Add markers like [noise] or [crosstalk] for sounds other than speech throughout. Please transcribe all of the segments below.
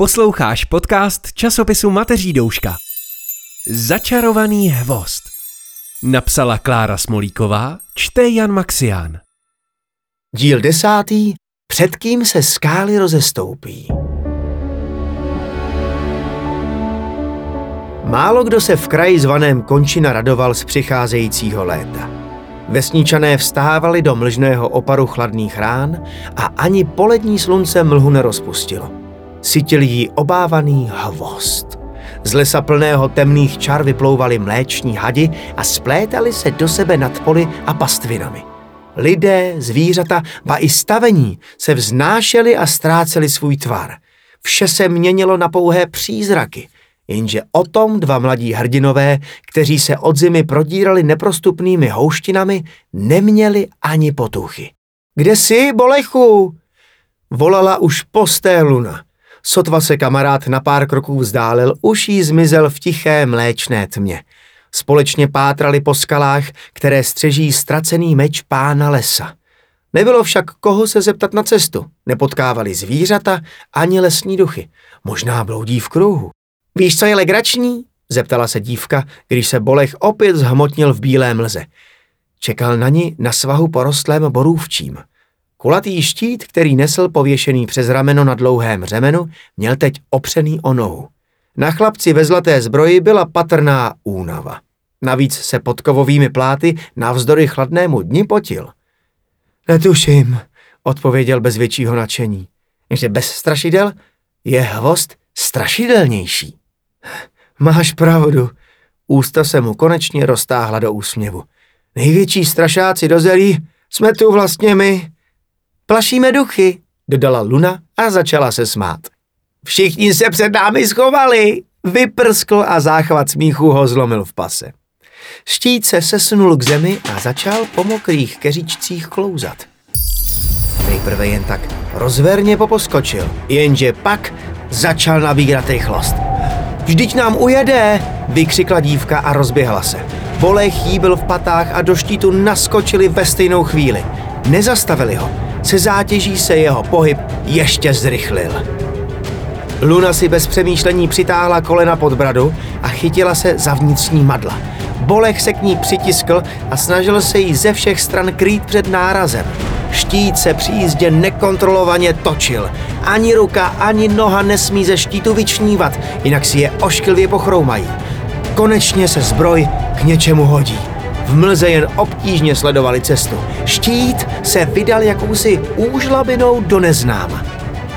Posloucháš podcast časopisu Mateří Douška. Začarovaný hvost. Napsala Klára Smolíková, čte Jan Maxián. Díl desátý. Před kým se skály rozestoupí. Málo kdo se v kraji zvaném Končina radoval z přicházejícího léta. Vesničané vstávali do mlžného oparu chladných rán a ani polední slunce mlhu nerozpustilo. Sytil jí obávaný hvost. Z lesa plného temných čar vyplouvali mléční hadi a splétali se do sebe nad poli a pastvinami. Lidé, zvířata, ba i stavení se vznášeli a ztráceli svůj tvar. Vše se měnilo na pouhé přízraky, jenže o tom dva mladí hrdinové, kteří se od zimy prodírali neprostupnými houštinami, neměli ani potuchy. Kde jsi, Bolechu? Volala už posté luna. Sotva se kamarád na pár kroků vzdálil, už jí zmizel v tiché mléčné tmě. Společně pátrali po skalách, které střeží ztracený meč pána lesa. Nebylo však koho se zeptat na cestu. Nepotkávali zvířata ani lesní duchy. Možná bloudí v kruhu. Víš, co je legrační? Zeptala se dívka, když se Bolech opět zhmotnil v bílé mlze. Čekal na ní na svahu porostlém borůvčím. Kulatý štít, který nesl pověšený přes rameno na dlouhém řemenu, měl teď opřený o nohu. Na chlapci ve zlaté zbroji byla patrná únava. Navíc se pod kovovými pláty navzdory chladnému dni potil. Netuším, odpověděl bez většího nadšení. Že bez strašidel je hvost strašidelnější. Máš pravdu. Ústa se mu konečně roztáhla do úsměvu. Největší strašáci do zelí jsme tu vlastně my. Plašíme duchy, dodala Luna a začala se smát. Všichni se před námi schovali, vyprskl a záchvat smíchu ho zlomil v pase. Štít se sesunul k zemi a začal po mokrých keříčcích klouzat. Nejprve jen tak rozverně poposkočil, jenže pak začal nabírat rychlost. Vždyť nám ujede, vykřikla dívka a rozběhla se. Bolech jí byl v patách a do štítu naskočili ve stejnou chvíli. Nezastavili ho, se zátěží se jeho pohyb ještě zrychlil. Luna si bez přemýšlení přitáhla kolena pod bradu a chytila se za vnitřní madla. Bolech se k ní přitiskl a snažil se jí ze všech stran krýt před nárazem. Štít se při jízdě nekontrolovaně točil. Ani ruka, ani noha nesmí ze štítu vyčnívat, jinak si je ošklivě pochroumají. Konečně se zbroj k něčemu hodí. V mlze jen obtížně sledovali cestu. Štít se vydal jakousi úžlabinou do neznáma.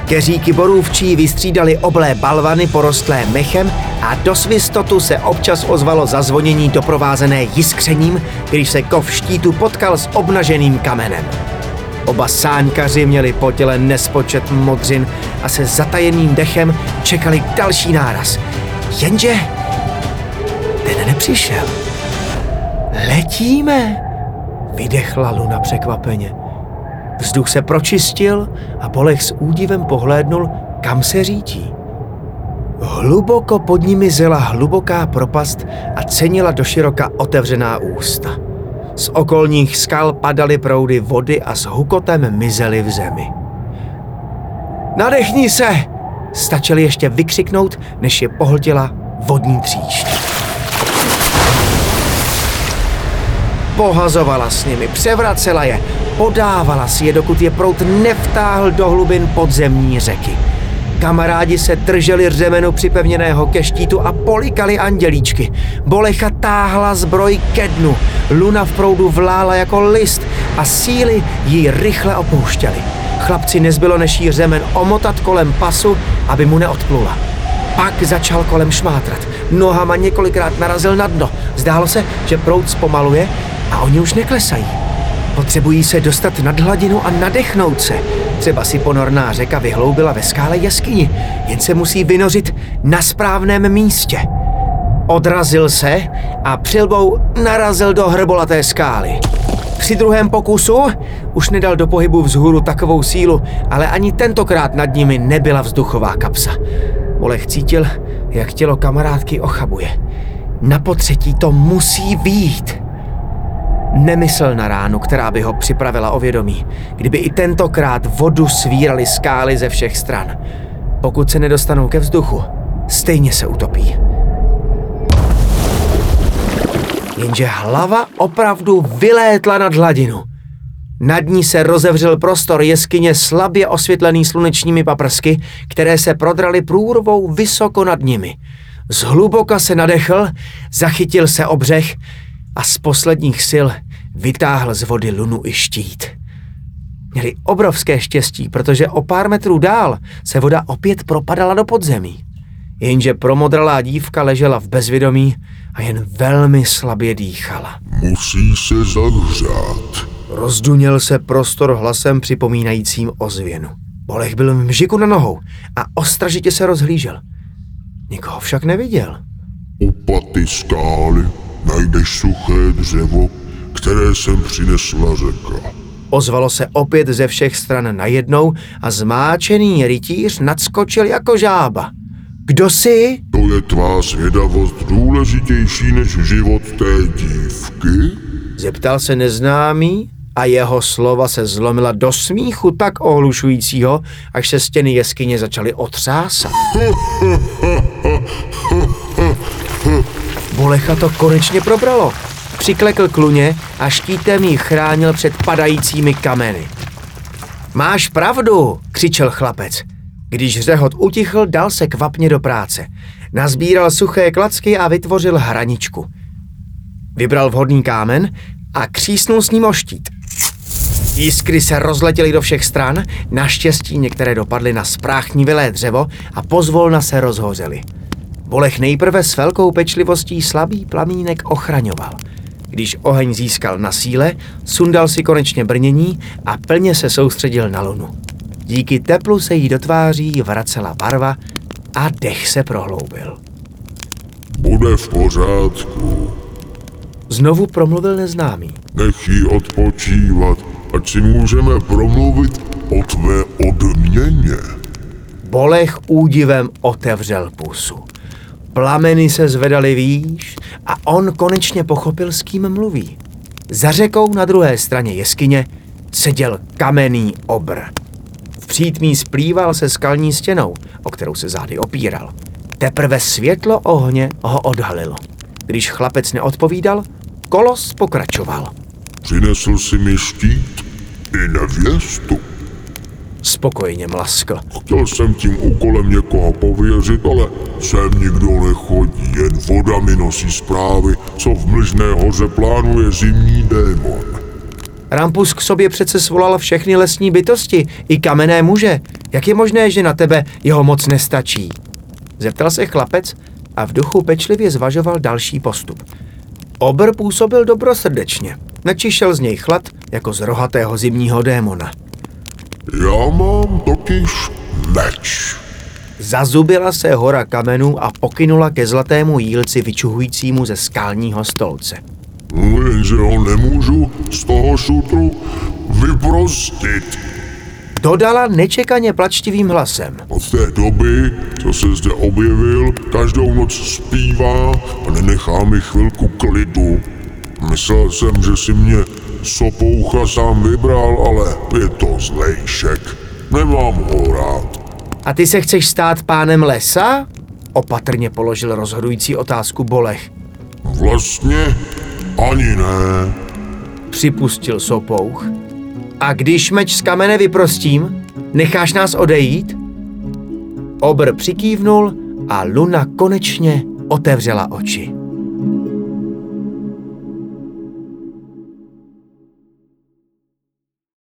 Keříky borůvčí vystřídali oblé balvany porostlé mechem a do svistotu se občas ozvalo zazvonění doprovázené jiskřením, když se kov štítu potkal s obnaženým kamenem. Oba sáňkaři měli po těle nespočet modřin a se zatajeným dechem čekali další náraz. Jenže ten nepřišel. Letíme, vydechla Luna překvapeně. Vzduch se pročistil a Bolech s údivem pohlédnul, kam se řítí. Hluboko pod nimi zela hluboká propast a cenila do široka otevřená ústa. Z okolních skal padaly proudy vody a s hukotem mizely v zemi. Nadechni se! Stačili ještě vykřiknout, než je pohltila vodní tříšť. Pohazovala s nimi, převracela je, podávala si je, dokud je prout nevtáhl do hlubin podzemní řeky. Kamarádi se drželi řemenu připevněného ke štítu a polikali andělíčky. Bolecha táhla zbroj ke dnu, luna v proudu vlála jako list a síly jí rychle opouštěly. Chlapci nezbylo než jí řemen omotat kolem pasu, aby mu neodplula. Pak začal kolem šmátrat. Nohama několikrát narazil na dno. Zdálo se, že proud zpomaluje a oni už neklesají. Potřebují se dostat nad hladinu a nadechnout se. Třeba si ponorná řeka vyhloubila ve skále jeskyni, jen se musí vynořit na správném místě. Odrazil se a přilbou narazil do hrbolaté skály. Při druhém pokusu už nedal do pohybu vzhůru takovou sílu, ale ani tentokrát nad nimi nebyla vzduchová kapsa. Olech cítil, jak tělo kamarádky ochabuje. Na potřetí to musí výjít. Nemyslel na ránu, která by ho připravila o vědomí, kdyby i tentokrát vodu svírali skály ze všech stran. Pokud se nedostanou ke vzduchu, stejně se utopí. Jenže hlava opravdu vylétla nad hladinu. Nad ní se rozevřel prostor jeskyně slabě osvětlený slunečními paprsky, které se prodraly průrvou vysoko nad nimi. Zhluboka se nadechl, zachytil se obřeh a z posledních sil vytáhl z vody lunu i štít. Měli obrovské štěstí, protože o pár metrů dál se voda opět propadala do podzemí. Jenže promodralá dívka ležela v bezvědomí a jen velmi slabě dýchala. Musí se zahřát. Rozduněl se prostor hlasem připomínajícím ozvěnu. Bolech byl v mžiku na nohou a ostražitě se rozhlížel. Nikoho však neviděl. U paty skály najdeš suché dřevo, které jsem přinesla řeka. Ozvalo se opět ze všech stran najednou a zmáčený rytíř nadskočil jako žába. Kdo jsi? To je tvá zvědavost důležitější než život té dívky? Zeptal se neznámý a jeho slova se zlomila do smíchu tak ohlušujícího, až se stěny jeskyně začaly otřásat. [laughs] Bolecha to konečně probralo. Přiklekl kluně a štítem jí chránil před padajícími kameny. Máš pravdu, křičel chlapec. Když řehot utichl, dal se kvapně do práce. Nazbíral suché klacky a vytvořil hraničku. Vybral vhodný kámen a křísnul s ním o štít. Jiskry se rozletěly do všech stran, naštěstí některé dopadly na spráchnivilé dřevo a pozvolna se rozhořely. Bolech nejprve s velkou pečlivostí slabý plamínek ochraňoval. Když oheň získal na síle, sundal si konečně brnění a plně se soustředil na lunu. Díky teplu se jí do tváří vracela barva a dech se prohloubil. Bude v pořádku. Znovu promluvil neznámý. Nech jí odpočívat, ať si můžeme promluvit o tvé odměně. Bolech údivem otevřel pusu. Plameny se zvedaly výš a on konečně pochopil, s kým mluví. Za řekou na druhé straně jeskyně seděl kamenný obr. V přítmí splýval se skalní stěnou, o kterou se zády opíral. Teprve světlo ohně ho odhalilo. Když chlapec neodpovídal, kolos pokračoval. Přinesl si mi štít i nevěstu. Spokojeně mlaskl. Chtěl jsem tím úkolem někoho pověřit, ale sem nikdo nechodí, jen voda mi nosí zprávy, co v Mlžné hoře plánuje zimní démon. Rampus k sobě přece svolal všechny lesní bytosti, i kamenné muže. Jak je možné, že na tebe jeho moc nestačí? Zeptal se chlapec a v duchu pečlivě zvažoval další postup. Obr působil dobrosrdečně. Nečišel z něj chlad jako z rohatého zimního démona. Já mám totiž meč. Zazubila se hora kamenů a pokynula ke zlatému jílci vyčuhujícímu ze skalního stolce. Jenže ho nemůžu z toho šutru vyprostit. Dodala nečekaně plačtivým hlasem. Od té doby, co se zde objevil, každou noc zpívá a nenechá mi chvilku klidu. Myslel jsem, že si mě sopoucha sám vybral, ale je to zlejšek. Nemám ho rád. A ty se chceš stát pánem lesa? Opatrně položil rozhodující otázku Bolech. Vlastně ani ne. Připustil Sopouch. A když meč z kamene vyprostím, necháš nás odejít? Obr přikývnul a Luna konečně otevřela oči.